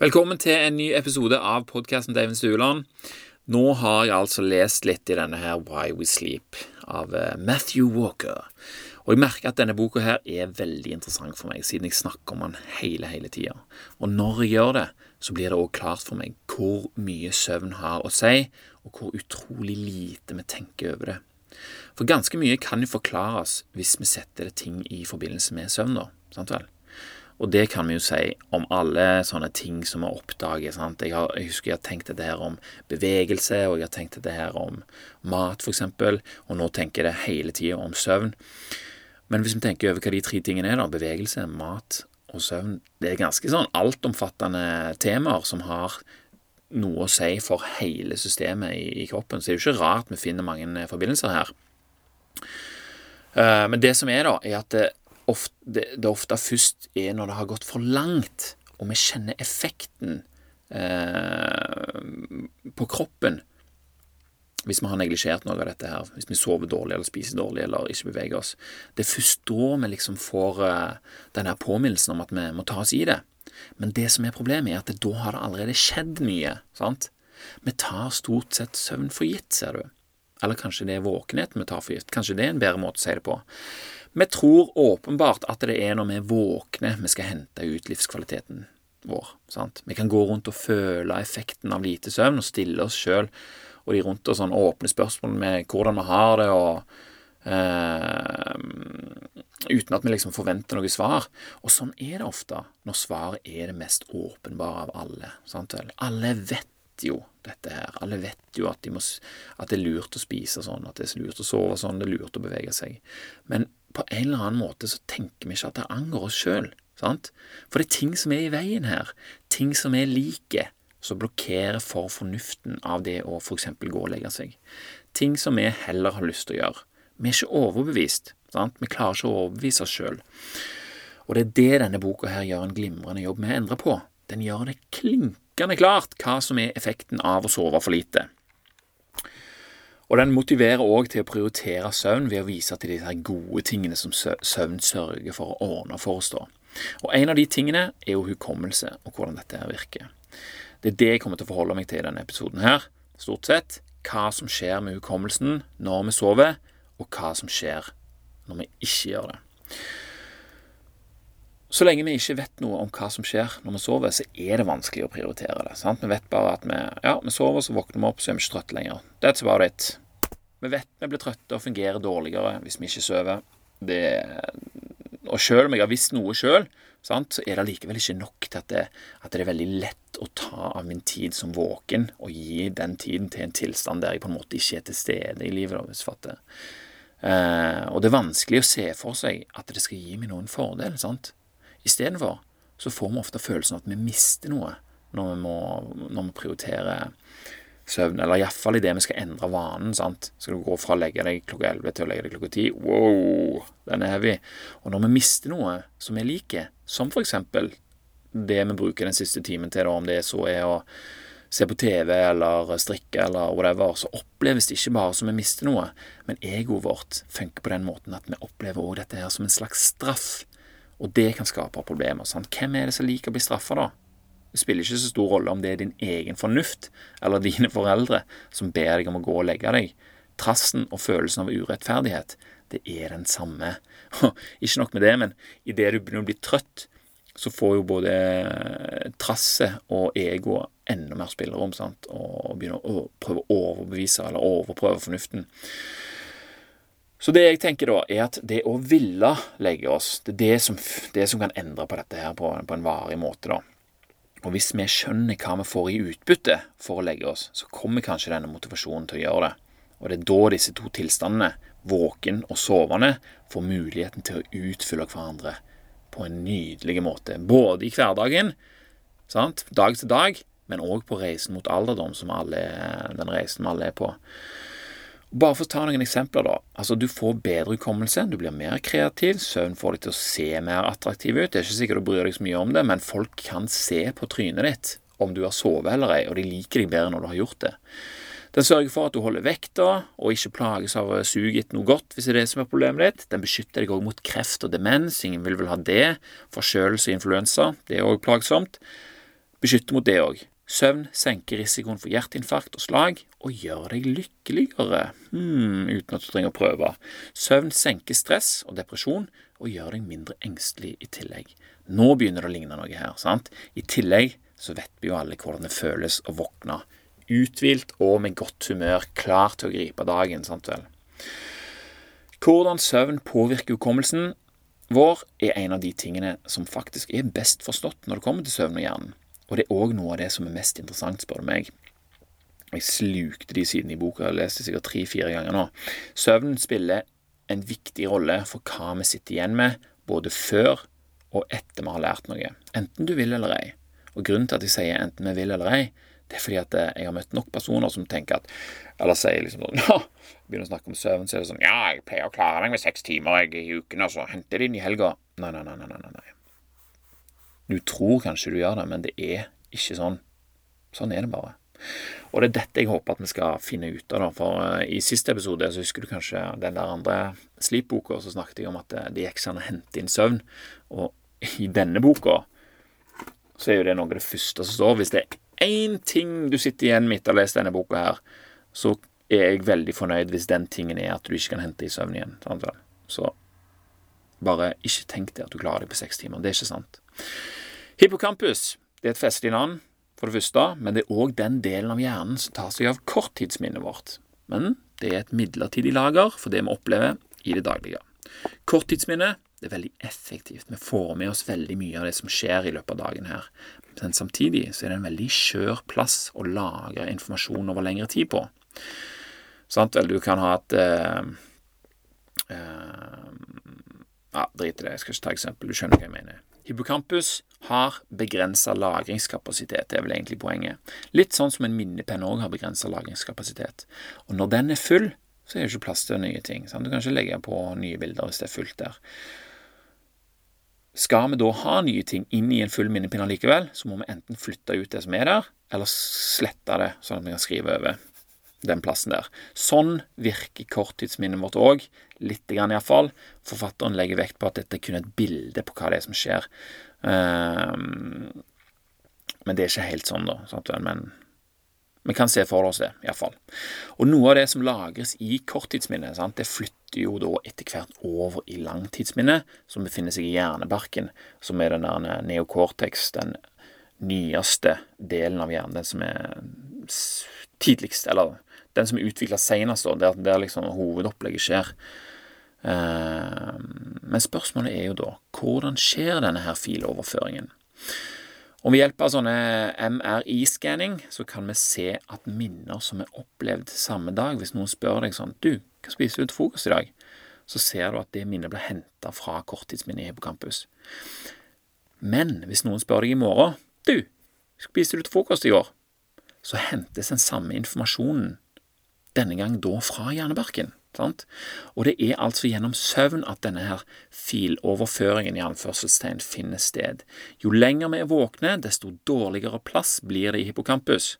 Velkommen til en ny episode av podkasten David Stueland. Nå har jeg altså lest litt i denne her Why We Sleep av eh, Matthew Walker. Og jeg merker at denne boka her er veldig interessant for meg, siden jeg snakker om den hele, hele tida. Og når jeg gjør det, så blir det òg klart for meg hvor mye søvn har å si, og hvor utrolig lite vi tenker over det. For ganske mye kan jo forklares hvis vi setter ting i forbindelse med søvn, da. Sant vel? Og det kan vi jo si om alle sånne ting som vi oppdager. Sant? Jeg, har, jeg husker jeg har tenkt dette her om bevegelse, og jeg har tenkt dette her om mat, f.eks. Og nå tenker jeg det hele tida om søvn. Men hvis vi tenker over hva de tre tingene er, da, bevegelse, mat og søvn Det er ganske sånn altomfattende temaer som har noe å si for hele systemet i, i kroppen. Så det er jo ikke rart vi finner mange forbindelser her. Uh, men det som er, da, er at det, ofte, det, det ofte først er når det har gått for langt, og vi kjenner effekten eh, på kroppen hvis vi har neglisjert noe av dette her, hvis vi sover dårlig eller spiser dårlig eller ikke beveger oss. Det er først da vi liksom får uh, denne påminnelsen om at vi må ta oss i det. Men det som er problemet, er at det, da har det allerede skjedd mye. sant? Vi tar stort sett søvn for gitt, ser du. Eller kanskje det er våkenheten vi tar for gitt. Kanskje det er en bedre måte å si det på. Vi tror åpenbart at det er når vi våkner vi skal hente ut livskvaliteten vår. Sant? Vi kan gå rundt og føle effekten av lite søvn og stille oss sjøl og de rundt oss sånn åpne spørsmål med hvordan vi har det, og eh, uten at vi liksom forventer noe svar. Og sånn er det ofte når svaret er det mest åpenbare av alle. Sant? Alle vet jo dette her. Alle vet jo at, de må, at, det er lurt å spise sånn, at det er lurt å sove sånn, det er lurt å bevege seg. Men på en eller annen måte så tenker vi ikke at det angår oss sjøl. For det er ting som er i veien her. Ting som er like, som blokkerer for fornuften av det å f.eks. gå og legge seg. Ting som vi heller har lyst til å gjøre. Vi er ikke overbevist. Sant? Vi klarer ikke å overbevise oss sjøl. Og det er det denne boka her gjør en glimrende jobb med å endre på. Den gjør det klinkende klart hva som er effekten av å sove for lite. Og den motiverer òg til å prioritere søvn ved å vise til de gode tingene som søvn sørger for å ordne for oss. da. Og En av de tingene er jo hukommelse, og hvordan dette her virker. Det er det jeg kommer til å forholde meg til i denne episoden her. Stort sett hva som skjer med hukommelsen når vi sover, og hva som skjer når vi ikke gjør det. Så lenge vi ikke vet noe om hva som skjer når vi sover, så er det vanskelig å prioritere det. Sant? Vi vet bare at vi, ja, vi sover, så våkner vi opp, så er vi ikke trøtte lenger. That's about it. Vi vet vi blir trøtte og fungerer dårligere hvis vi ikke sover. Det, og selv om jeg har visst noe sjøl, så er det likevel ikke nok til at det, at det, er veldig lett å ta av min tid som våken og gi den tiden til en tilstand der jeg på en måte ikke er til stede i livet. hvis du fatter. Eh, og det er vanskelig å se for seg at det skal gi meg noen fordel. sant? Istedenfor så får vi ofte følelsen av at vi mister noe når vi, må, når vi prioriterer søvn, eller iallfall idet vi skal endre vanen. sant? Skal du gå fra å legge deg klokka 11 til å legge deg klokka 10? Wow, den er heavy. Og når vi mister noe som vi liker, som for eksempel det vi bruker den siste timen til, da, om det så er å se på TV eller strikke eller whatever, så oppleves det ikke bare som vi mister noe, men egoet vårt funker på den måten at vi opplever også dette her som en slags straff. Og det kan skape problemer. Sant? Hvem er det som liker å bli straffa, da? Det spiller ikke så stor rolle om det er din egen fornuft eller dine foreldre som ber deg om å gå og legge deg. Trassen og følelsen av urettferdighet, det er den samme. ikke nok med det, men idet du begynner å bli trøtt, så får jo både trasset og egoet enda mer spillerom, sant? og begynner å prøve å overbevise eller overprøve fornuften. Så det jeg tenker da, er at det å ville legge oss, det er det som, det som kan endre på dette her på, på, en varig måte, da. Og hvis vi skjønner hva vi får i utbytte for å legge oss, så kommer kanskje denne motivasjonen til å gjøre det. Og det er da disse to tilstandene, våken og sovende, får muligheten til å utfylle hverandre på en nydelig måte. Både i hverdagen, sant? dag til dag, men òg på reisen mot alderdom, som alle, den reisen vi alle er på. Bare for å ta noen eksempler, da. Altså, Du får bedre hukommelse, du blir mer kreativ, søvn får deg til å se mer attraktiv ut. Det er ikke sikkert du bryr deg så mye om det, men folk kan se på trynet ditt om du har sovet eller ei, og de liker deg bedre når du har gjort det. Den sørger for at du holder vekta og ikke plages av sug etter noe godt, hvis det er det som er problemet ditt. Den beskytter deg òg mot kreft og demens, ingen vil vel ha det. Forkjølelse og influensa, det er òg plagsomt. beskytter mot det òg. Søvn senker risikoen for hjerteinfarkt og slag, og gjør deg lykkeligere, hmm, uten at du trenger å prøve. Søvn senker stress og depresjon, og gjør deg mindre engstelig i tillegg. Nå begynner det å ligne noe her. sant? I tillegg så vet vi jo alle hvordan det føles å våkne uthvilt og med godt humør, klar til å gripe dagen. sant vel? Hvordan søvn påvirker hukommelsen vår, er en av de tingene som faktisk er best forstått når det kommer til søvn og hjernen. Og det er òg noe av det som er mest interessant, spør du meg. Jeg slukte de sidene i boka, jeg leste sikkert tre-fire ganger nå. Søvnen spiller en viktig rolle for hva vi sitter igjen med, både før og etter vi har lært noe, enten du vil eller ei. Og grunnen til at jeg sier enten vi vil eller ei, det er fordi at eh, jeg har møtt nok personer som tenker at Eller sier liksom sånn Nå begynner å snakke om søvn, så er det sånn Ja, jeg pleier å klare meg med seks timer jeg, i uken, og så henter det inn i helga. Nei, nei, nei, nei, nei, nei. Du tror kanskje du gjør det, men det er ikke sånn. Sånn er det bare. Og det er dette jeg håper at vi skal finne ut av. da, For uh, i siste episode så husker du kanskje den der andre Sleep-boka, så snakket jeg om at det gikk sånn å hente inn søvn. Og i denne boka så er jo det noe av det første som står. Hvis det er én ting du sitter igjen med etter å ha lest denne boka her, så er jeg veldig fornøyd hvis den tingen er at du ikke kan hente i søvn igjen. Så bare ikke tenk deg at du klarer deg på seks timer. Det er ikke sant. Hippocampus det er et festlig navn, for det første, men det er òg den delen av hjernen som tar seg av korttidsminnet vårt. Men det er et midlertidig lager for det vi opplever i det daglige. Korttidsminne det er veldig effektivt. Vi får med oss veldig mye av det som skjer i løpet av dagen her. Men samtidig så er det en veldig skjør plass å lagre informasjon over lengre tid på. Sant vel, du kan ha et uh, uh, Ja, drit i det, jeg skal ikke ta eksempel. Du skjønner hva jeg mener. Hippocampus har begrensa lagringskapasitet, det er vel egentlig poenget. Litt sånn som en minnepenn òg har begrensa lagringskapasitet. Og når den er full, så er det ikke plass til nye ting. Sant? Du kan ikke legge på nye bilder hvis det er fullt der. Skal vi da ha nye ting inn i en full minnepinne likevel, så må vi enten flytte ut det som er der, eller slette det, sånn at vi kan skrive over den plassen der. Sånn virker korttidsminnet vårt òg, lite grann iallfall. Forfatteren legger vekt på at dette er kun et bilde på hva det er som skjer. Um, men det er ikke helt sånn, da. Sant? Men vi kan se for oss det, iallfall. Og noe av det som lagres i korttidsminnet, sant? det flytter jo da etter hvert over i langtidsminnet, som befinner seg i hjernebarken, som er den der neocortex, den nyeste delen av hjernen, den som er tidligst, eller den som er utvikla seinest, der, der liksom hovedopplegget skjer. Uh, men spørsmålet er jo da hvordan skjer denne her filoverføringen? Og ved hjelp av sånne MRI-skanning så kan vi se at minner som er opplevd samme dag Hvis noen spør deg sånn Du, hva spiser du til frokost i dag? Så ser du at det minnet ble henta fra korttidsminnet i Hippocampus. Men hvis noen spør deg i morgen Du, spiste du til frokost i går? Så hentes den samme informasjonen denne gang da fra hjernebarken. Sant? Og det er altså gjennom søvn at denne her filoverføringen i anførselstegn finner sted. Jo lenger vi er våkne, desto dårligere plass blir det i hippocampus.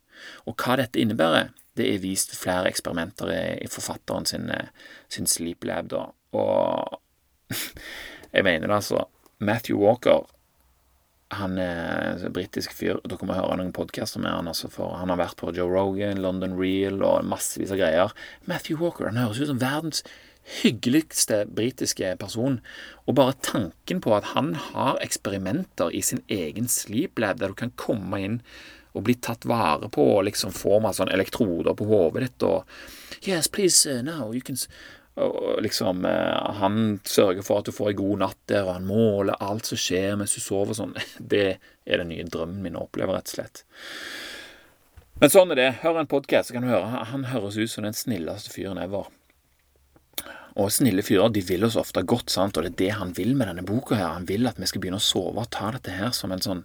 Og hva dette innebærer, det er vist ved flere eksperimenter i forfatteren sin, eh, sin Sleep Lab. Da. Og jeg mener det, altså. Matthew Walker han er en britisk fyr. Dere må høre noen podkaster med han. Altså for Han har vært på Joe Rogan, London Real og massevis av greier. Matthew Walker han høres ut som verdens hyggeligste britiske person. Og bare tanken på at han har eksperimenter i sin egen sleep lab, der du kan komme inn og bli tatt vare på og liksom få meg sånn elektroder på hodet ditt og Yes, please, uh, now you can og liksom eh, Han sørger for at du får ei god natt der, og han måler alt som skjer mens du sover sånn. Det er den nye drømmen min å oppleve, rett og slett. Men sånn er det. Hør en podkast, så kan du høre. Han høres ut som den snilleste fyren ever. Og snille fyrer de vil oss ofte godt, sant? og det er det han vil med denne boka. her. Han vil at vi skal begynne å sove og ta dette her som en sånn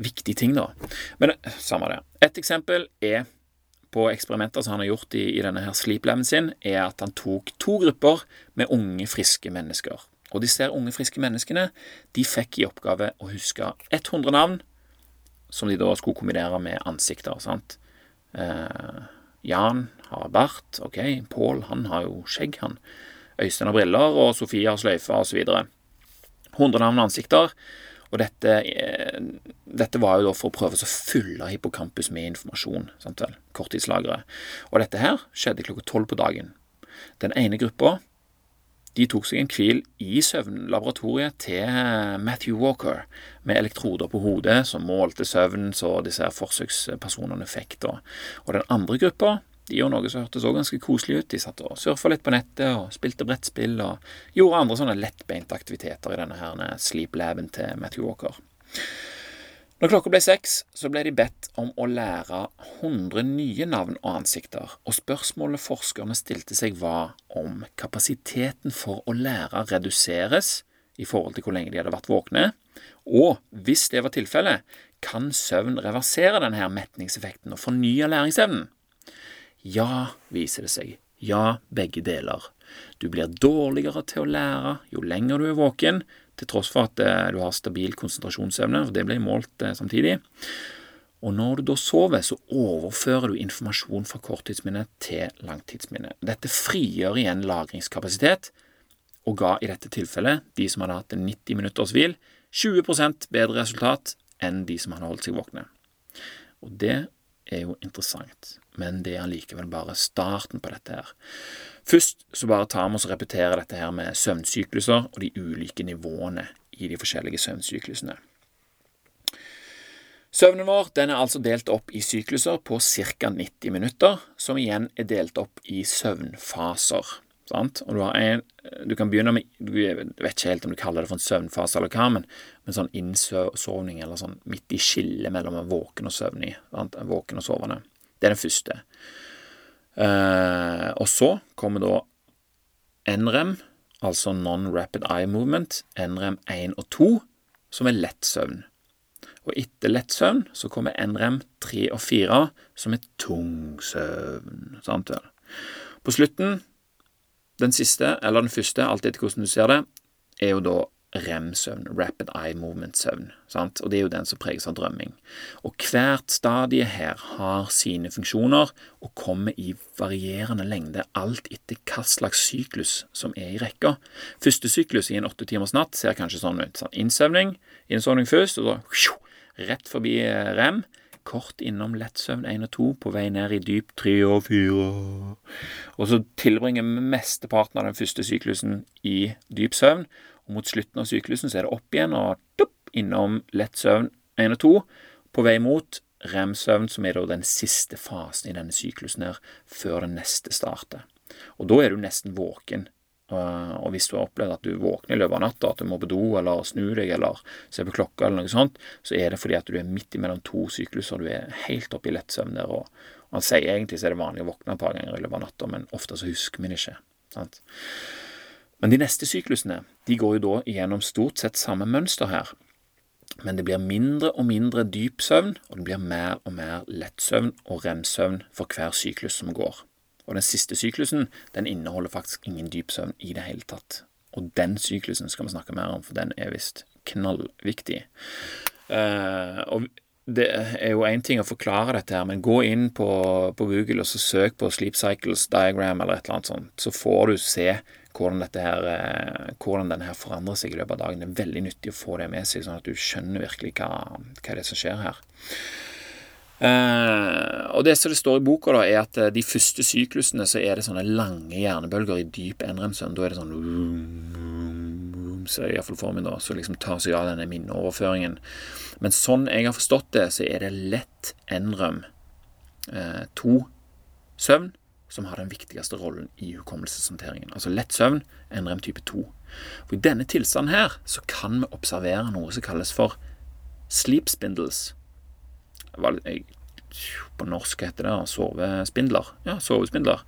viktig ting, da. Men eh, samme det. Et eksempel er på eksperimenter som han har gjort i, i denne her sleep-laben sin, er at han tok to grupper med unge, friske mennesker. Og disse unge, friske menneskene de fikk i oppgave å huske 100 navn som de da skulle kombinere med ansikter. sant? Eh, Jan har bart, ok. Pål, han har jo skjegg, han. Øystein har briller, og Sofie har sløyfe, osv. 100 navn og ansikter. Og dette, dette var jo da for å prøve å fylle hippocampus med informasjon. Sant vel? Korttidslagre. Og dette her skjedde klokka tolv på dagen. Den ene gruppa de tok seg en hvil i søvnlaboratoriet til Matthew Walker med elektroder på hodet som målte søvnen så disse forsøkspersonene fikk. da. Og den andre gruppa de gjorde noe som hørtes også ganske koselig ut. De satt og surfa litt på nettet og spilte brettspill og gjorde andre sånne lettbeinte aktiviteter i denne her sleep-laben til Matthew Walker. Når klokka ble seks, så ble de bedt om å lære 100 nye navn og ansikter, og spørsmålet forskerne stilte seg var om kapasiteten for å lære reduseres i forhold til hvor lenge de hadde vært våkne, og hvis det var tilfellet, kan søvn reversere denne metningseffekten og fornye læringsevnen? Ja, viser det seg. Ja, begge deler. Du blir dårligere til å lære jo lenger du er våken, til tross for at eh, du har stabil konsentrasjonsevne, for det ble målt eh, samtidig. Og når du da sover, så overfører du informasjon fra korttidsminnet til langtidsminnet. Dette frigjør igjen lagringskapasitet, og ga i dette tilfellet de som hadde hatt en 90 minutters hvil, 20% bedre resultat enn de som hadde holdt seg våkne. Og det er jo interessant, men det er allikevel bare starten på dette her. Først så bare tar vi oss og repeterer dette her med søvnsykluser og de ulike nivåene i de forskjellige søvnsyklusene. Søvnen vår den er altså delt opp i sykluser på ca. 90 minutter, som igjen er delt opp i søvnfaser. Sant? Og du, en, du, kan begynne med Du vet ikke helt om du kaller det for en søvnfase eller hva, men, men sånn innsovning eller sånn midt i skillet mellom våken og søvnig. Sant? Våken og sovende. Det er den første. Eh, og så kommer da NREM, altså Non-Rapid Eye Movement, NREM 1 og 2, som er lett søvn. Og etter lett søvn så kommer NREM 3 og 4, som er tung søvn. Sant? På slutten, den siste, eller den første, alt etter hvordan du ser det, er jo da REM-søvn, Rapid Eye Movement-søvn, og det er jo den som preges av drømming. Og hvert stadie her har sine funksjoner og kommer i varierende lengde, alt etter hva slags syklus som er i rekka. Første syklus i en åtte timers natt ser kanskje sånn ut. Sånn innsøvning, innsovning først, og så rett forbi eh, REM. Kort innom lettsøvn 1 og 2, på vei ned i dyp 3 og 4. Og så tilbringer vi mesteparten av den første syklusen i dyp søvn, og mot slutten av syklusen så er det opp igjen og dupp, innom lett søvn 1 og 2, på vei mot rem-søvn, som er da den siste fasen i denne syklusen her, før den neste starter. Og da er du nesten våken. Og hvis du har opplevd at du våkner i løpet av natta, at du må på do eller snu deg eller se på klokka eller noe sånt, så er det fordi at du er midt imellom to sykluser. Du er helt oppe i lett søvn der. Og, han sier egentlig så er det vanlig å våkne et par ganger i løpet av natta, men ofte så husker vi det ikke. sant? Men de neste syklusene de går jo da gjennom stort sett samme mønster her. Men det blir mindre og mindre dyp søvn, og det blir mer og mer lettsøvn og rem-søvn for hver syklus som går. Og den siste syklusen den inneholder faktisk ingen dyp søvn i det hele tatt. Og den syklusen skal vi snakke mer om, for den er visst knallviktig. Uh, og det er jo én ting å forklare dette her, men gå inn på, på Google og så søk på Sleep Cycles Diagram eller et eller annet sånt, så får du se hvordan, dette her, eh, hvordan denne her forandrer seg i løpet av dagen. Det er veldig nyttig å få det med seg, sånn at du skjønner virkelig hva, hva det er som skjer her. Uh, og det som det står i boka, da, er at uh, de første syklusene så er det sånne lange hjernebølger i dyp NREM-søvn. Da er det sånn Så iallfall for meg, da, som liksom tar seg av denne minneoverføringen. Men sånn jeg har forstått det, så er det lett NREM uh, 2 søvn som har den viktigste rollen i hukommelseshåndteringen. Altså lett søvn, NREM type 2. For I denne tilstanden her så kan vi observere noe som kalles for sleep spindles. På norsk heter det sovespindler. Ja, sovespindler.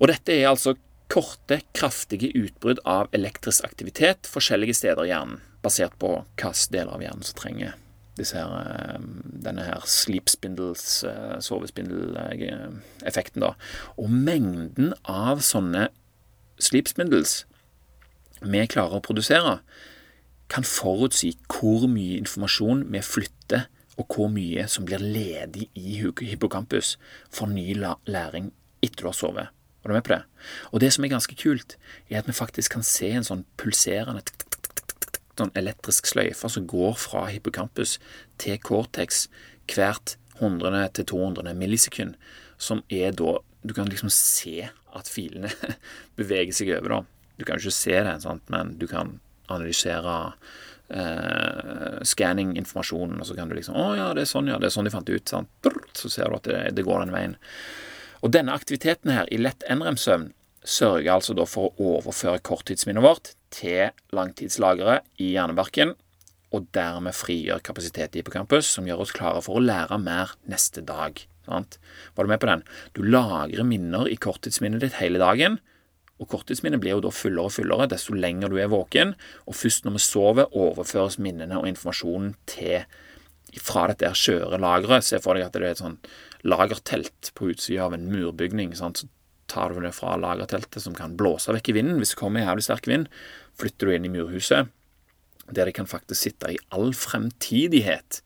Og dette er altså korte, kraftige utbrudd av elektrisk aktivitet forskjellige steder i hjernen, basert på hvilke deler av hjernen som trenger her, eh, denne her sleep spindles, eh, sovespindeleffekten, da. Og mengden av sånne sleep spindles vi klarer å produsere, kan forutsi hvor mye informasjon vi flytter, og hvor mye som blir ledig i hippocampus for ny læring etter du har sovet. Er du med på det? Og det som er ganske kult, er at vi faktisk kan se en sånn pulserende sånn elektrisk sløyfe som går fra hippocampus til cortex hvert 100 til 200 millisekund, som er da Du kan liksom se at filene beveger seg over, da. Du kan jo ikke se det, sant? men du kan analysere eh, skanning-informasjonen, og så kan du liksom Å ja, det er sånn, ja. Det er sånn de fant ut. Sant? Så ser du at det, det går den veien. Og denne aktiviteten her, i lett NREM-søvn, sørger altså da for å overføre korttidsminnet vårt til langtidslageret i hjernebarken, og dermed frigjør kapasitet i hippocampus, som gjør oss klare for å lære mer neste dag. Sant? Var du med på den? Du lagrer minner i korttidsminnet ditt hele dagen, og korttidsminnet blir jo da fullere og fullere desto lenger du er våken, og først når vi sover, overføres minnene og informasjonen til fra dette skjøre lageret. Se for deg at det er et sånn lagertelt på utsida av en murbygning. Sant? Så tar du det fra lagerteltet, som kan blåse vekk i vinden hvis det kommer jævlig sterk vind. Flytter du inn i murhuset, der det kan faktisk sitte i all fremtidighet,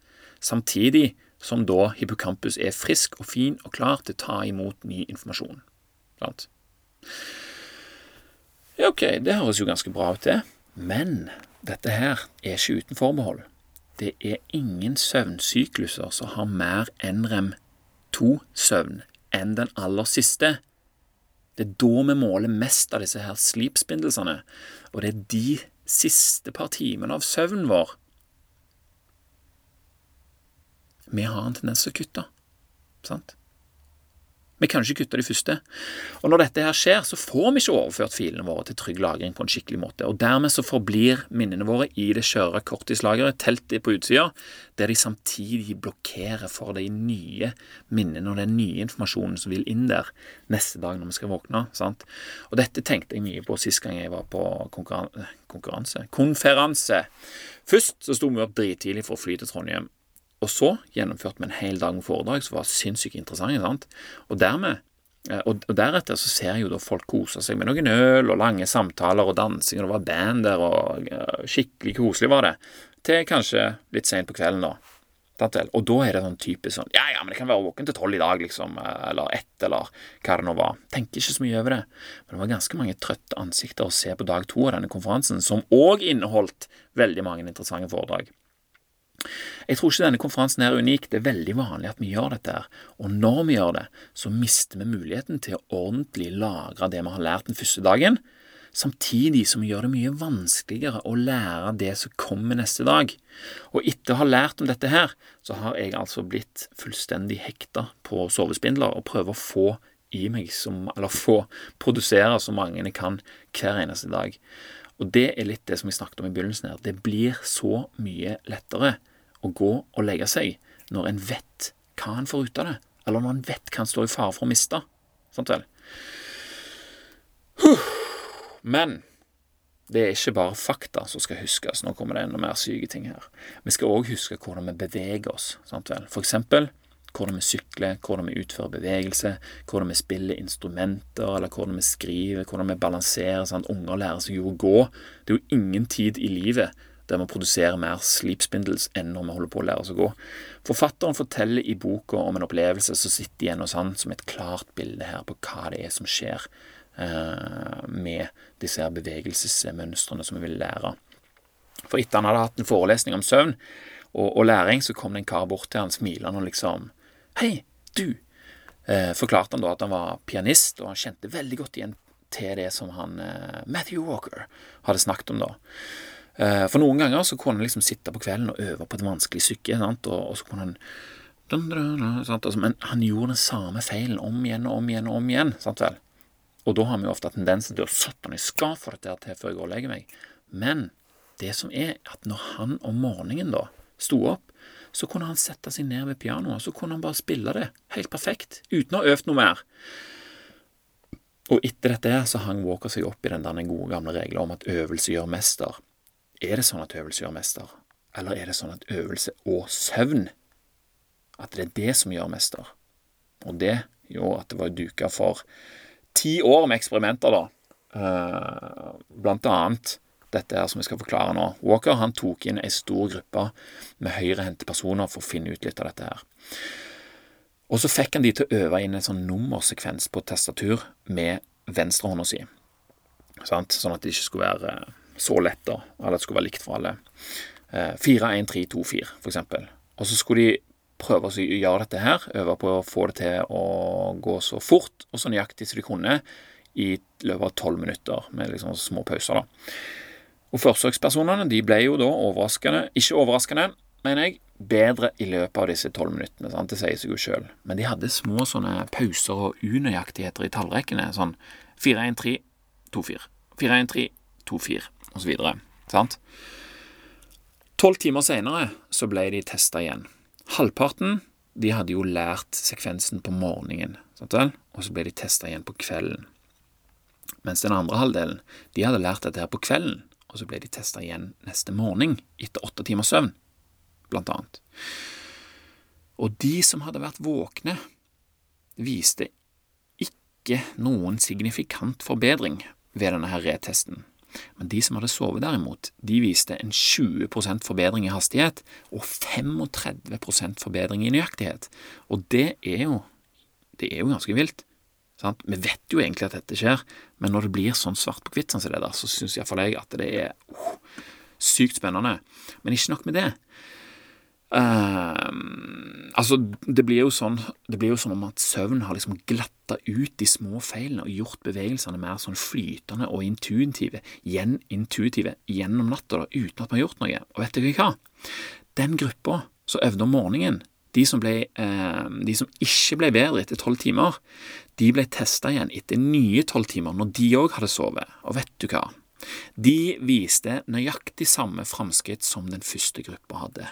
samtidig som da hippocampus er frisk og fin og klar til å ta imot ny informasjon. Sant? Ja, ok, det høres jo ganske bra ut, det. Men dette her er ikke uten forbehold. Det er ingen søvnsykluser som har mer NREM2-søvn enn den aller siste. Det er da vi måler mest av disse her sleep-spindelsene, og det er de siste par timene av søvnen vår vi har en tendens til å kutte. Sant? Vi kan ikke kutte de første. Og når dette her skjer, så får vi ikke overført filene våre til trygg lagring på en skikkelig måte. Og dermed så forblir minnene våre i det skjøre korttidslageret, teltet på utsida, der de samtidig blokkerer for de nye minnene og den nye informasjonen som vil inn der neste dag når vi skal våkne. sant? Og dette tenkte jeg mye på sist gang jeg var på konkurranse, konkurranse konferanse. Først så sto vi opp drittidlig for å fly til Trondheim. Og så gjennomførte vi en hel dag med foredrag som var sinnssykt interessante. sant? Og dermed eh, og, deretter så ser jeg jo da folk kose seg med noen øl og lange samtaler og dansing, og det var band der, og skikkelig koselig var det. Til kanskje litt seint på kvelden, da. Og da er det sånn typisk sånn Ja, ja, men det kan være våken til tolv i dag, liksom. Eller ett, eller hva det nå var. Tenker ikke så mye over det. Men det var ganske mange trøtte ansikter å se på dag to av denne konferansen, som òg inneholdt veldig mange interessante foredrag. Jeg tror ikke denne konferansen er unik, det er veldig vanlig at vi gjør dette. her. Og når vi gjør det, så mister vi muligheten til å ordentlig lagre det vi har lært den første dagen, samtidig som vi gjør det mye vanskeligere å lære det som kommer neste dag. Og etter å ha lært om dette her, så har jeg altså blitt fullstendig hekta på sovespindler og prøver å få i meg som, eller få produsere så mange jeg kan hver eneste dag. Og det er litt det som vi snakket om i begynnelsen her. Det blir så mye lettere å gå og legge seg når en vet hva en får ut av det, eller når en vet hva en står i fare for å miste. Sant vel? Men det er ikke bare fakta som skal huskes. Nå kommer det enda mer syke ting her. Vi skal òg huske hvordan vi beveger oss. Sant vel? For eksempel hvordan vi sykler, hvordan vi utfører bevegelse, hvordan vi spiller instrumenter, eller hvordan vi skriver, hvordan vi balanserer. Sant? Unger lærer seg jo å gå. Det er jo ingen tid i livet der vi produserer mer sleep enn når vi holder på å lære oss å gå. Forfatteren forteller i boka om en opplevelse som sitter igjen hos han som et klart bilde her på hva det er som skjer eh, med disse her bevegelsesmønstrene som vi vil lære. For etter han hadde hatt en forelesning om søvn og, og læring, så kom det en kar bort til han smilende og liksom Hei, du! Eh, forklarte han da at han var pianist, og han kjente veldig godt igjen til det som han eh, Matthew Walker hadde snakket om da. Eh, for noen ganger så kunne han liksom sitte på kvelden og øve på et vanskelig stykke, og, og, så kunne han altså, Men han gjorde den samme feilen om igjen og om igjen og om igjen. sant vel? Og da har vi jo ofte tendensen til å sette han i skap for dette til før jeg går og legger meg. Men det som er at når han om morgenen da sto opp, så kunne han sette seg ned ved pianoet, så kunne han bare spille det helt perfekt, uten å ha øvd noe mer. Og etter dette så hang Walker seg opp i den der gode gamle regelen om at øvelse gjør mester. Er det sånn at øvelse gjør mester, eller er det sånn at øvelse og søvn At det er det som gjør mester? Og det gjorde at det var duka for ti år med eksperimenter, da. Uh, blant annet dette her som vi skal forklare nå. Walker han tok inn ei stor gruppe med høyrehendte personer for å finne ut litt av dette her. Og så fikk han de til å øve inn en sånn nummersekvens på tastatur med venstrehånda si, sånn at det ikke skulle være så lett, da. Eller at det skulle være likt for alle. 4-1-3-2-4, for eksempel. Og så skulle de prøve å gjøre dette her, øve på å få det til å gå så fort og så nøyaktig som de kunne i løpet av tolv minutter, med liksom små pauser. da. Og Forsøkspersonene de ble jo da overraskende, ikke overraskende, mener jeg, bedre i løpet av disse tolv minuttene. Sant? Det sier seg jo sjøl. Men de hadde små sånne pauser og unøyaktigheter i tallrekkene. Sånn 4-1-3, 2-4. 4-1-3, 2-4, osv. Tolv timer senere så ble de testa igjen. Halvparten de hadde jo lært sekvensen på morgenen, og så ble de testa igjen på kvelden. Mens den andre halvdelen de hadde lært dette her på kvelden, og så ble de testa igjen neste morgen etter åtte timers søvn, blant annet. Og de som hadde vært våkne, viste ikke noen signifikant forbedring ved denne her retesten. Men de som hadde sovet derimot, de viste en 20% forbedring i hastighet og 35% forbedring i nøyaktighet. Og det er jo, det er jo ganske vilt. Sant? Vi vet jo egentlig at dette skjer, men når det blir sånn svart på hvitt som det der, så syns iallfall jeg at det er oh, sykt spennende. Men ikke nok med det. Uh, altså, det blir jo sånn Det blir jo sånn om at søvn har liksom glatta ut de små feilene og gjort bevegelsene mer sånn flytende og intuitive, gjen, intuitive gjennom natta da, uten at man har gjort noe. Og vet dere hva? Den gruppa som øvde om morgenen, de som, ble, uh, de som ikke ble bedre etter tolv timer, de ble testa igjen etter nye tolv timer når de òg hadde sovet. Og vet du hva? De viste nøyaktig samme framskritt som den første gruppa hadde.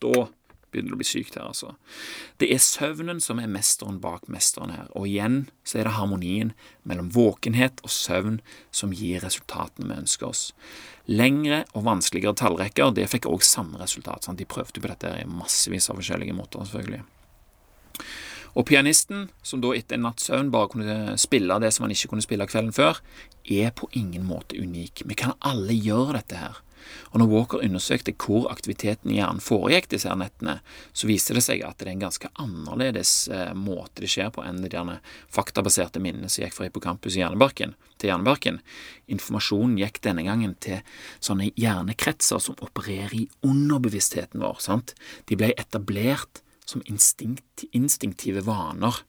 Da begynner det å bli sykt her, altså. Det er søvnen som er mesteren bak mesteren her, og igjen så er det harmonien mellom våkenhet og søvn som gir resultatene vi ønsker oss. Lengre og vanskeligere tallrekker det fikk også samme resultat. Sant? De prøvde på dette i massevis av forskjellige måter, selvfølgelig. Og pianisten, som da etter en natts søvn bare kunne spille det som han ikke kunne spille kvelden før, er på ingen måte unik. Vi kan alle gjøre dette her. Og når Walker undersøkte hvor aktiviteten i hjernen foregikk disse her nettene, så viste det seg at det er en ganske annerledes eh, måte det skjer på enn de faktabaserte minnene som gikk fra hippocampus til hjernebarken. Informasjonen gikk denne gangen til sånne hjernekretser som opererer i underbevisstheten vår. sant? De ble etablert som instinkt, instinktive vaner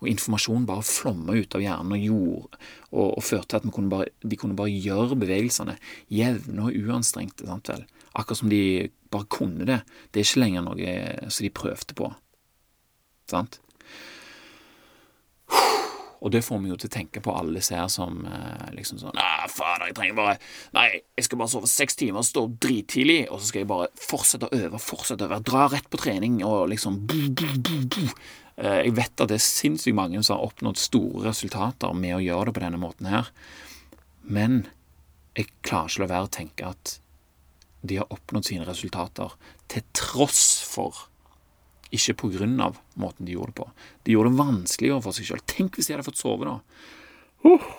og informasjon bare flomma ut av hjernen og gjorde, og, og førte til at kunne bare, de kunne bare gjøre bevegelsene jevne og uanstrengte. sant vel? Akkurat som de bare kunne det. Det er ikke lenger noe som de prøvde på. Sant? Og det får vi jo til å tenke på alle disse her som eh, liksom sånn Nei, fader, jeg trenger bare Nei, jeg skal bare sove seks timer, og stå drittidlig, og så skal jeg bare fortsette å øve, fortsette å øve, dra rett på trening og liksom. Eh, jeg vet at det er sinnssykt mange som har oppnådd store resultater med å gjøre det på denne måten her, men jeg klarer ikke å la være å tenke at de har oppnådd sine resultater til tross for, ikke av måten de gjorde det på. De gjorde det vanskeligere for seg sjøl. Tenk hvis de hadde fått sove, da. Uh.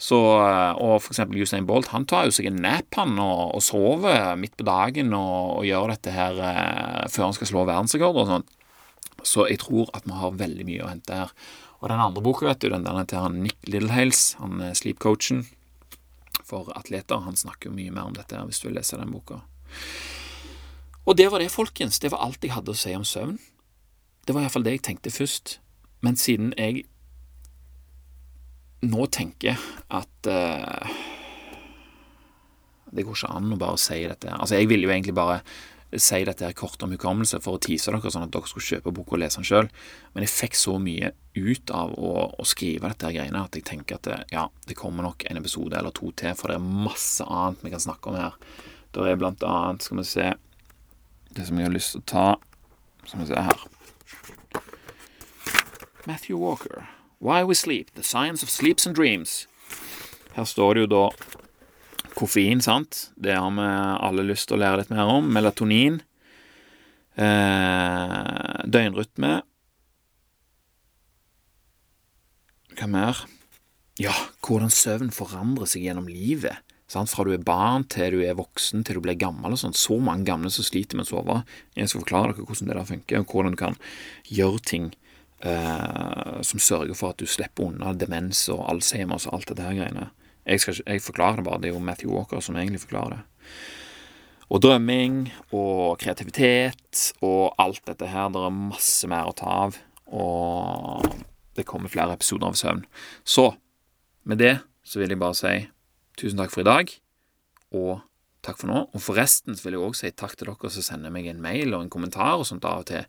Så, eh, og for eksempel Usain Bolt han tar jo seg en nap han og, og sover midt på dagen og, og gjør dette her eh, før han skal slå verdensrekord og sånn. Så jeg tror at vi har veldig mye å hente her. Og den andre boka, vet du, den der til han Nick Littlehales, han er sleep-coachen for atleter, han snakker jo mye mer om dette her hvis du vil lese den boka. Og det var det, folkens. Det var alt jeg hadde å si om søvn. Det var iallfall det jeg tenkte først. Men siden jeg nå tenker at uh, Det går ikke an å bare si dette. Altså, jeg ville jo egentlig bare si dette her kort om hukommelse for å tease dere, sånn at dere skulle kjøpe boka og lese den sjøl. Men jeg fikk så mye ut av å, å skrive dette her greiene at jeg tenker at det, ja, det kommer nok en episode eller to til, for det er masse annet vi kan snakke om her. Det er blant annet, skal vi se Det som jeg har lyst til å ta Skal vi se her. Matthew Walker. Why We Sleep. The Science of Sleeps and Dreams. Her står det jo da Koffein, sant. Det har vi alle lyst til å lære litt mer om. Melatonin. Eh, døgnrytme. Hva mer? Ja, hvordan søvn forandrer seg gjennom livet. Sant? Fra du er barn til du er voksen til du blir gammel. og sånn. Så mange gamle som sliter med å sove. Jeg skal forklare dere hvordan det der funker, og hvordan du kan gjøre ting eh, som sørger for at du slipper unna demens og Alzheimers og alt det der greiene. Jeg, skal, jeg forklarer det bare. Det er jo Matthew Walker som egentlig forklarer det. Og drømming og kreativitet og alt dette her. Det er masse mer å ta av. Og det kommer flere episoder av Søvn. Så med det så vil jeg bare si tusen takk for i dag, og takk for nå. Og forresten vil jeg òg si takk til dere som sender meg en mail og en kommentar og sånt av og til.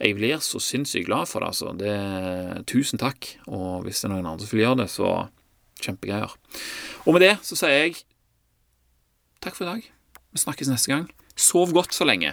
Jeg blir så sinnssykt glad for det, altså. Det, tusen takk. Og hvis det er noen andre som vil gjøre det, så kjempegreier. Og med det så sier jeg takk for i dag. Vi snakkes neste gang. Sov godt så lenge.